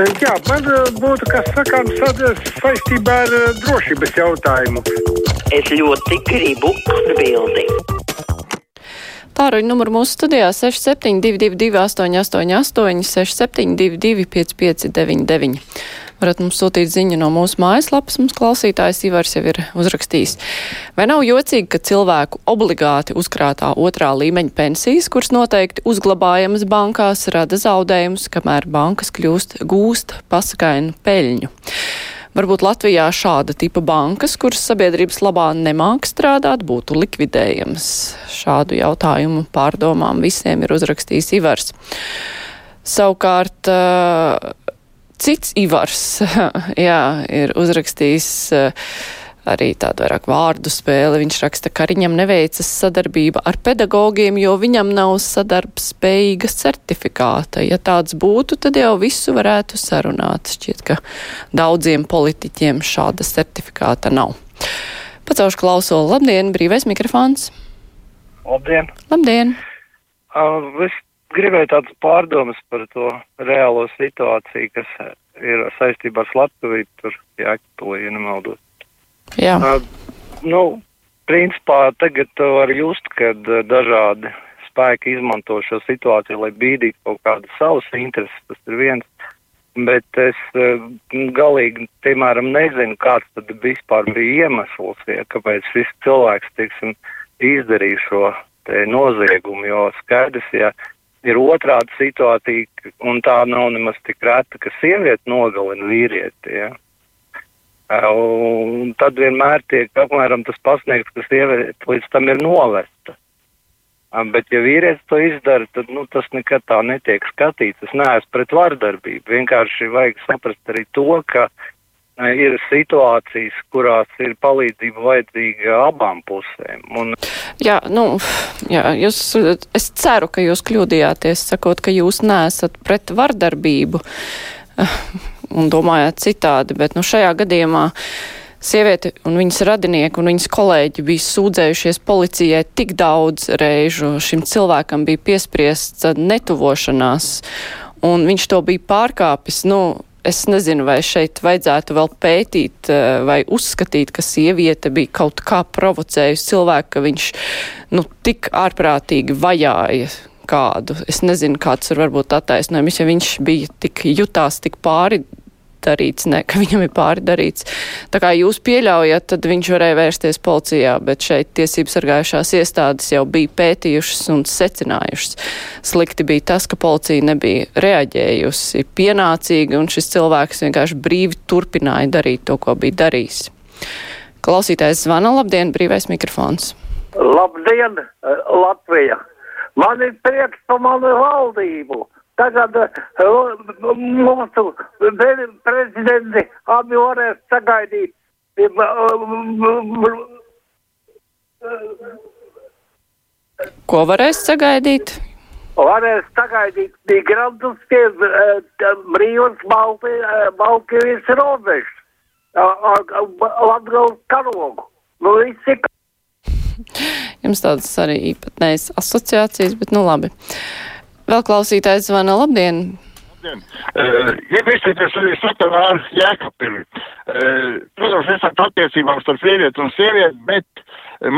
Jā, man būtu kas sakāms saistībā ar drošības jautājumu. Es ļoti gribu atbildēt. Tāruņa numuru mūsu studijā 6722, 888, 672, 559, varat mums sūtīt ziņu no mūsu mājaslapas. Mums klausītājs Ivars jau ir uzrakstījis. Vai nav jocīgi, ka cilvēku obligāti uzkrātā otrā līmeņa pensijas, kuras noteikti uzglabājamas bankās, rada zaudējumus, kamēr bankas kļūst gūst pasakainu peļņu? Varbūt Latvijā šāda tipa bankas, kuras sabiedrības labā nemāk strādāt, būtu likvidējamas. Šādu jautājumu pārdomām visiem ir uzrakstījis Ivars. Savukārt cits Ivars jā, ir uzrakstījis arī tādu vairāk vārdu spēli. Viņš raksta, ka viņam neveicas sadarbība ar pedagogiem, jo viņam nav sadarbspējīga certifikāta. Ja tāds būtu, tad jau visu varētu sarunāt. Šķiet, ka daudziem politiķiem šāda certifikāta nav. Pacaušu klausulu. Labdien, brīvais mikrofons. Labdien. Labdien. Uh, es gribēju tādas pārdomas par to reālo situāciju, kas ir saistībā ar Latviju, tur Jēkabili, ja nemaldos. Jā. Uh, nu, principā tagad var just, kad dažādi spēki izmanto šo situāciju, lai bīdītu kaut kādas savas intereses, tas ir viens. Bet es galīgi, piemēram, nezinu, kāds tad vispār bija iemesls, ja, kāpēc šis cilvēks, teiksim, izdarīja šo te noziegumu, jo skaidrs, ja ir otrāda situācija, un tā nav nemaz tik reta, ka sieviete nogalina vīrieti, ja. Un tad vienmēr tiek apmēram tas pasniegts, ka sieviete līdz tam ir novesta. Bet, ja vīrietis to izdara, tad nu, tas nekad tā netiek skatīts. Es neesmu pret vardarbību. Vienkārši vajag saprast arī to, ka ir situācijas, kurās ir palīdzība vajadzīga abām pusēm. Un... Jā, nu, jā, jūs, es ceru, ka jūs kļūdījāties, sakot, ka jūs neesat pret vardarbību un domājāt citādi, bet nu, šajā gadījumā sieviete un viņas radinieki un viņas kolēģi bija sūdzējušies policijai tik daudz reižu. Šim cilvēkam bija piespriests netuvošanās, un viņš to bija pārkāpis. Nu, es nezinu, vai šeit vajadzētu vēl pētīt vai uzskatīt, ka sieviete bija kaut kā provocējusi cilvēku, ka viņš nu, tik ārprātīgi vajāja kādu. Es nezinu, kāds ir varbūt attaisnojums, ja viņš bija tik jutās, tik pāri darīts, ne, ka viņam ir pāri darīts. Tā kā jūs pieļaujat, tad viņš varēja vērsties policijā, bet šeit tiesības sargājušās iestādes jau bija pētījušas un secinājušas. Slikti bija tas, ka policija nebija reaģējusi pienācīgi un šis cilvēks vienkārši brīvi turpināja darīt to, ko bija darījis. Klausītājs zvana, labdien, brīvais mikrofons. Labdien, Latvija! Man ir prieks par manu valdību. Tagad uh, mūsu prezidenti abi varēs sagaidīt. Ko varēs sagaidīt? Varēs sagaidīt migrantus pie uh, brīvas Baltkrievijas robežas. Latgales karogu. Nu, visi Jums tādas arī īpatnējas asociācijas, bet nu labi. Vēl klausītājs zvana labdien! Labdien! Uh, Iepazīties arī sakarā ar Jēkabili. Uh, protams, es esmu attiecībām starp vīrieti un sievieti, bet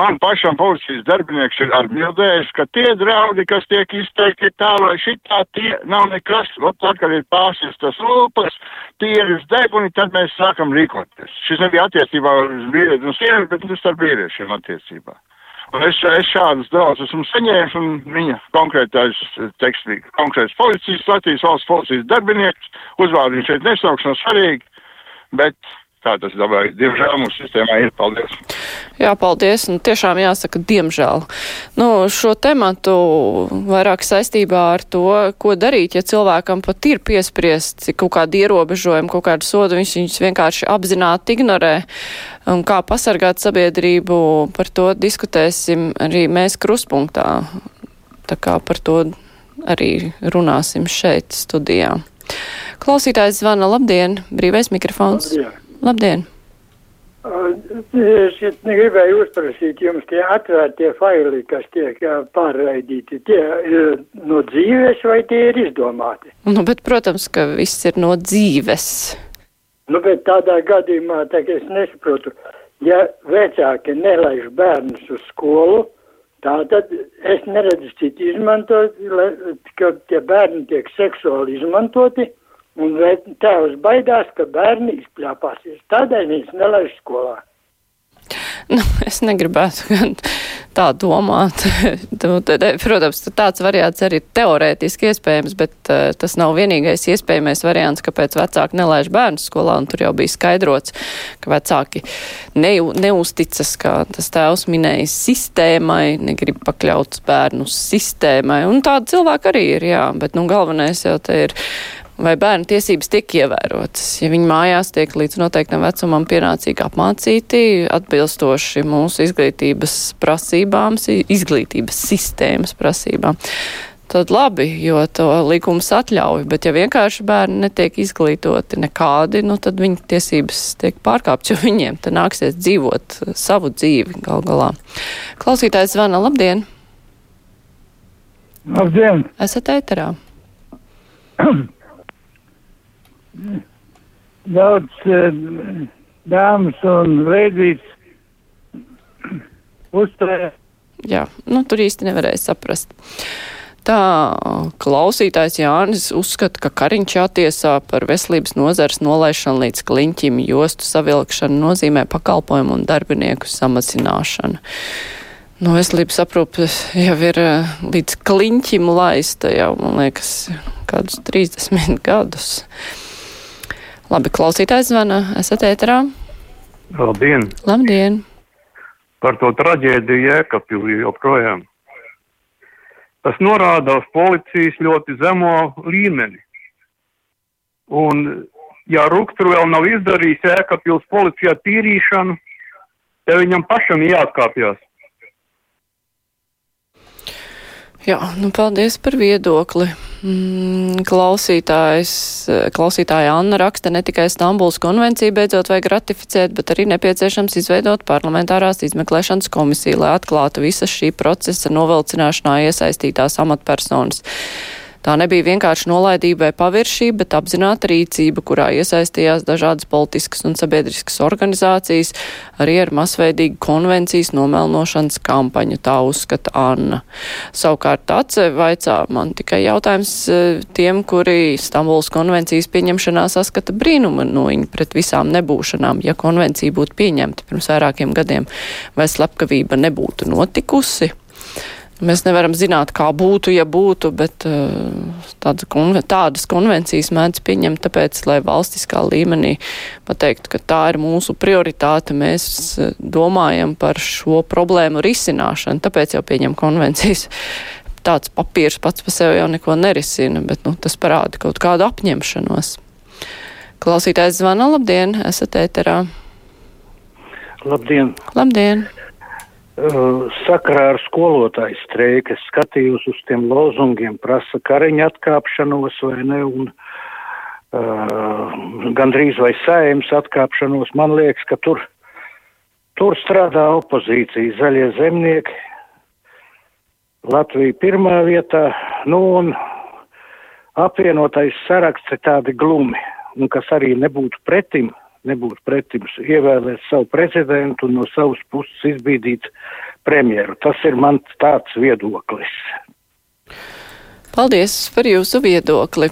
man pašam policijas darbinieks ir atbildējis, ka tie draudi, kas tiek izteikti tā, lai šitā tie nav nekas, ot tad, kad ir pārsistas lūpas, tīras deguni, tad mēs sākam rīkoties. Šis nebija attiecībā uz vīrieti un sievieti, bet tas ar vīriešiem attiecībā. Es, es šādas daudz esmu saņēmis, un viņa konkrētais, teiksim, konkrēts policijas, Latvijas valsts policijas darbinieks, uzvārdu viņš šeit nesauks, nav svarīgi, bet tā tas dabā, diemžēl mūsu sistēmā ir. Paldies! Jā, paldies, un tiešām jāsaka, diemžēl. Nu, šo tematu vairāk saistībā ar to, ko darīt, ja cilvēkam pat ir piespriests kaut kādi ierobežojumi, kaut kādu sodu, viņš viņus vienkārši apzināti ignorē. Un kā pasargāt sabiedrību, par to diskutēsim arī mēs kruspunktā. Tā kā par to arī runāsim šeit studijā. Klausītājs zvana, labdien, brīvais mikrofons. Labdien! Labdien! Es gribēju uzprasīt jums tie atvērtie faili, kas tiek pārraidīti. Tie ir no dzīves vai tie ir izdomāti? Nu, bet, protams, ka viss ir no dzīves. Nu, bet tādā gadījumā, tā es nesaprotu, ja vecāki nelaiž bērnus uz skolu, tā tad es neredzu citu izmantot, ka tie bērni tiek seksuāli izmantoti, un tēvs baidās, ka bērni izpļāpāsies. Tādēļ viņus nelaiž skolā. Nu, es negribētu gan tā domāt. Nu, tad, Protams, tāds variants arī teorētiski iespējams, bet uh, tas nav vienīgais iespējamais variants, kāpēc vecāki nelaiž bērnu skolā. Tur jau bija skaidrots, ka vecāki ne, neusticas, kā tas tēvs minēja, sistēmai, negrib pakļaut bērnus sistēmai. Un tāda cilvēka arī ir, jā, bet nu, galvenais jau te ir vai bērnu tiesības tiek ievērotas. Ja viņi mājās tiek līdz noteiktam vecumam pienācīgi apmācīti, atbilstoši mūsu izglītības prasībām, izglītības sistēmas prasībām, tad labi, jo to likums atļauj, bet ja vienkārši bērni netiek izglītoti nekādi, nu tad viņu tiesības tiek pārkāptas, jo viņiem te nāksies dzīvot savu dzīvi gal galā. Klausītājs zvana, labdien! Labdien! Esat ēterā? Daudz eh, dāmas un veidīts uzturē. Jā, nu tur īsti nevarēja saprast. Tā klausītājs Jānis uzskata, ka Kariņš jātiesā par veselības nozars nolaišanu līdz kliņķim, jostu savilkšanu nozīmē pakalpojumu un darbinieku samazināšanu. Nu, veselības aprūpe jau ir eh, līdz kliņķim laista jau, man liekas, kādus 30 gadus. Labi, klausītājs zvana, esat ēterā? Labdien! Labdien! Par to traģēdiju Jēkabpilī joprojām. Tas norāda uz policijas ļoti zemo līmeni. Un, ja Ruktur vēl nav izdarījis Jēkabpils policijā tīrīšanu, tad viņam pašam jāatkāpjas. Jā, nu paldies par viedokli. Mm, klausītājs, klausītāja Anna raksta ne tikai Stambuls konvenciju beidzot vajag ratificēt, bet arī nepieciešams izveidot parlamentārās izmeklēšanas komisiju, lai atklātu visas šī procesa novilcināšanā iesaistītās amatpersonas. Tā nebija vienkārši nolaidība vai paviršība, bet apzināta rīcība, kurā iesaistījās dažādas politiskas un sabiedriskas organizācijas, arī ar masveidīgu konvencijas nomelnošanas kampaņu, tā uzskata Anna. Savukārt atsevi vaicā man tikai jautājums eh, tiem, kuri Stambuls konvencijas pieņemšanā saskata brīnumu no viņa pret visām nebūšanām, ja konvencija būtu pieņemta pirms vairākiem gadiem, vai slepkavība nebūtu notikusi. Mēs nevaram zināt, kā būtu, ja būtu, bet tādas, konven tādas konvencijas mēdz pieņemt, tāpēc, lai valstiskā līmenī pateiktu, ka tā ir mūsu prioritāte, mēs domājam par šo problēmu risināšanu, tāpēc jau pieņem konvencijas. Tāds papīrs pats par sevi jau neko nerisina, bet nu, tas parāda kaut kādu apņemšanos. Klausītājs zvana, labdien, esat ēterā. Labdien! Labdien! Uh, sakarā ar skolotāju streiku es skatījos uz tiem lozungiem, prasa kariņa atkāpšanos vai ne, un uh, gandrīz vai sējums atkāpšanos. Man liekas, ka tur, tur strādā opozīcija, zaļie zemnieki, Latvija pirmā vietā, nu un apvienotais saraksts ir tādi glumi, un kas arī nebūtu pretim, nebūtu pretims ievēlēt savu prezidentu un no savas puses izbīdīt premjeru. Tas ir mans tāds viedoklis. Paldies par jūsu viedokli.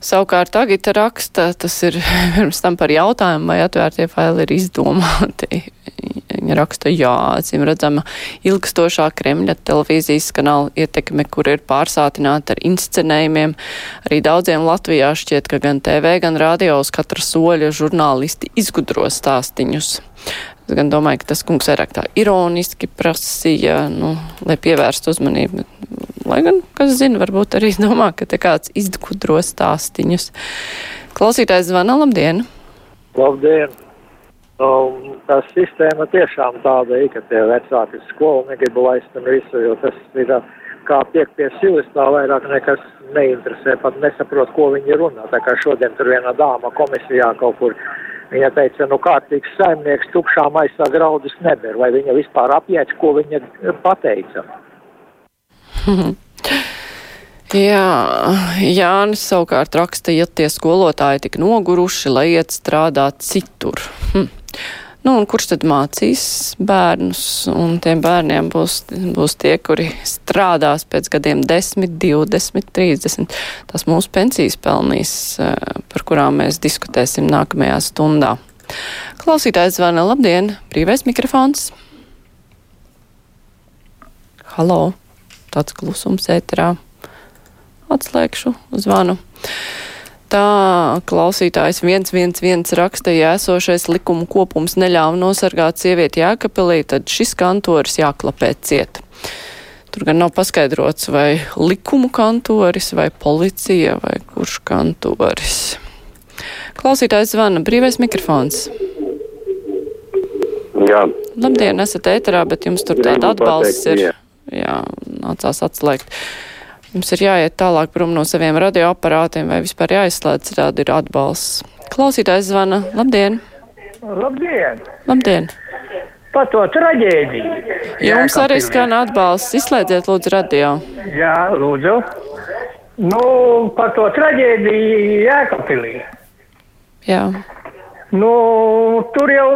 Savukārt Agita raksta, tas ir pirms tam par jautājumu, vai atvērtie faili ir izdomāti. Viņa raksta, jā, acīm redzama, ilgstošā Kremļa televīzijas kanāla ietekme, kur ir pārsātināta ar inscenējumiem. Arī daudziem Latvijā šķiet, ka gan TV, gan radio uz katra soļa žurnālisti izgudro stāstiņus. Es gan domāju, ka tas kungs vairāk tā ironiski prasīja, nu, lai pievērstu uzmanību. Lai gan, kas zina, varbūt arī domā, ka te kāds izgudro stāstiņus. Klausītājs zvana, labdien! Labdien! Nu, tā sistēma tiešām tāda ir, ka tie vecāki skolu negrib laist un visu, jo tas ir tā, kā tiek pie silas, tā vairāk nekas neinteresē, pat nesaprot, ko viņi runā. Tā kā šodien tur viena dāma komisijā kaut kur Viņa teica, nu kārtīgs saimnieks tukšā maisā graudus neber, vai viņa vispār apjēdz, ko viņa pateica. Jā, Jānis savukārt raksta, ja tie skolotāji tik noguruši, lai iet strādāt citur. Hm. Nu, un kurš tad mācīs bērnus? Un tiem bērniem būs, būs tie, kuri strādās pēc gadiem 10, 20, 30. Tas mūsu pensijas pelnīs, eh, par kurām mēs diskutēsim nākamajā stundā. Klausītājs zvana labdien, brīvais mikrofons. Halo, tāds klusums ēterā. Atslēgšu zvanu. Tā klausītājs 111 raksta, ja esošais likuma kopums neļāva nosargāt sievieti Jēkabelī, tad šis kantoris jāklapē ciet. Tur gan nav paskaidrots, vai likumu kantoris, vai policija, vai kurš kantoris. Klausītājs zvana, brīvais mikrofons. Jā. Labdien, esat ēterā, bet jums tur tāda atbalsts ir. Jā, nācās atslēgt. Jums ir jāiet tālāk prom no saviem radioaparātiem vai vispār jāizslēdz tāda ir atbalsts. Klausītājs zvana. Labdien! Labdien! Labdien! Par to traģēdiju. Jums arī skan atbalsts. Izslēdziet lūdzu radio. Jā, lūdzu. Nu, par to traģēdiju Jēkabpilī. Jā. Nu, tur jau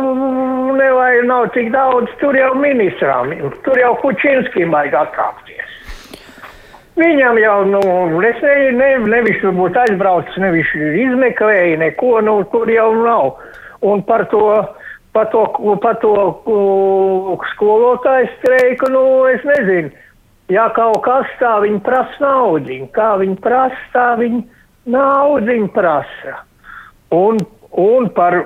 nevajag nav tik daudz, tur jau ministrām, tur jau Kučinskijam vajag atkāpties. Viņam jau, nu, es ne, ne, nevis būtu aizbraucis, nevis izmeklēja neko, nu, tur jau nav. Un par to, par to, par to skolotāju streiku, nu, es nezinu. Ja kaut kas tā viņi prasa naudiņu, kā viņi prasa, tā viņi naudiņu prasa. Un, un par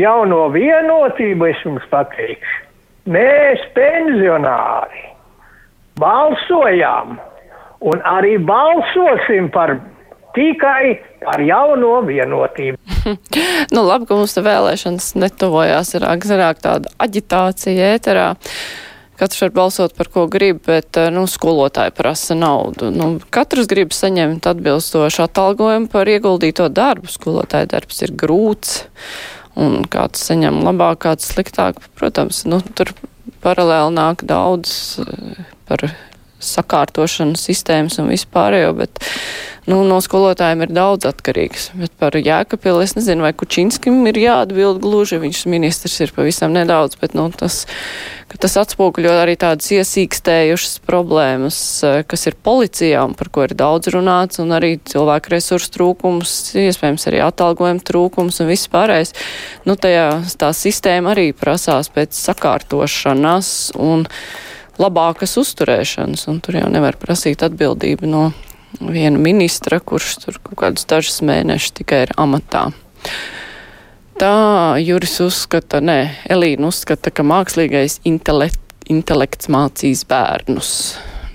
jauno vienotību es jums pateikšu. Mēs pensionāri balsojām un arī balsosim par tikai par jauno vienotību. nu, labi, ka mums te vēlēšanas netuvojās, ir agrāk tāda aģitācija ēterā. Katrs var balsot par ko grib, bet nu, skolotāji prasa naudu. Nu, katrs grib saņemt atbilstošu atalgojumu par ieguldīto darbu. Skolotāja darbs ir grūts, un kāds saņem labāk, kāds sliktāk. Protams, nu, tur paralēli nāk daudz par sakārtošanu sistēmas un vispārējo, bet nu, no skolotājiem ir daudz atkarīgs. Bet par Jēkapilu es nezinu, vai Kučinskim ir jāatbild gluži, viņš ministrs ir pavisam nedaudz, bet nu, tas, tas atspoguļo arī tādas iesīkstējušas problēmas, kas ir policijā un par ko ir daudz runāts, un arī cilvēku resursu trūkums, iespējams arī atalgojuma trūkums un viss pārējais. Nu, tajā tā sistēma arī prasās pēc sakārtošanas un labākas uzturēšanas, un tur jau nevar prasīt atbildību no viena ministra, kurš tur kaut kādus dažus mēnešus tikai ir amatā. Tā Juris uzskata, nē, Elīna uzskata, ka mākslīgais intelekt, intelekts mācīs bērnus.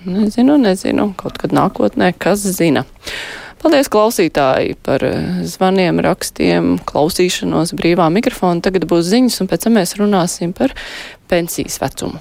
Nezinu, nezinu, kaut kad nākotnē, kas zina. Paldies klausītāji par zvaniem, rakstiem, klausīšanos brīvā mikrofona. Tagad būs ziņas, un pēc tam mēs runāsim par pensijas vecumu.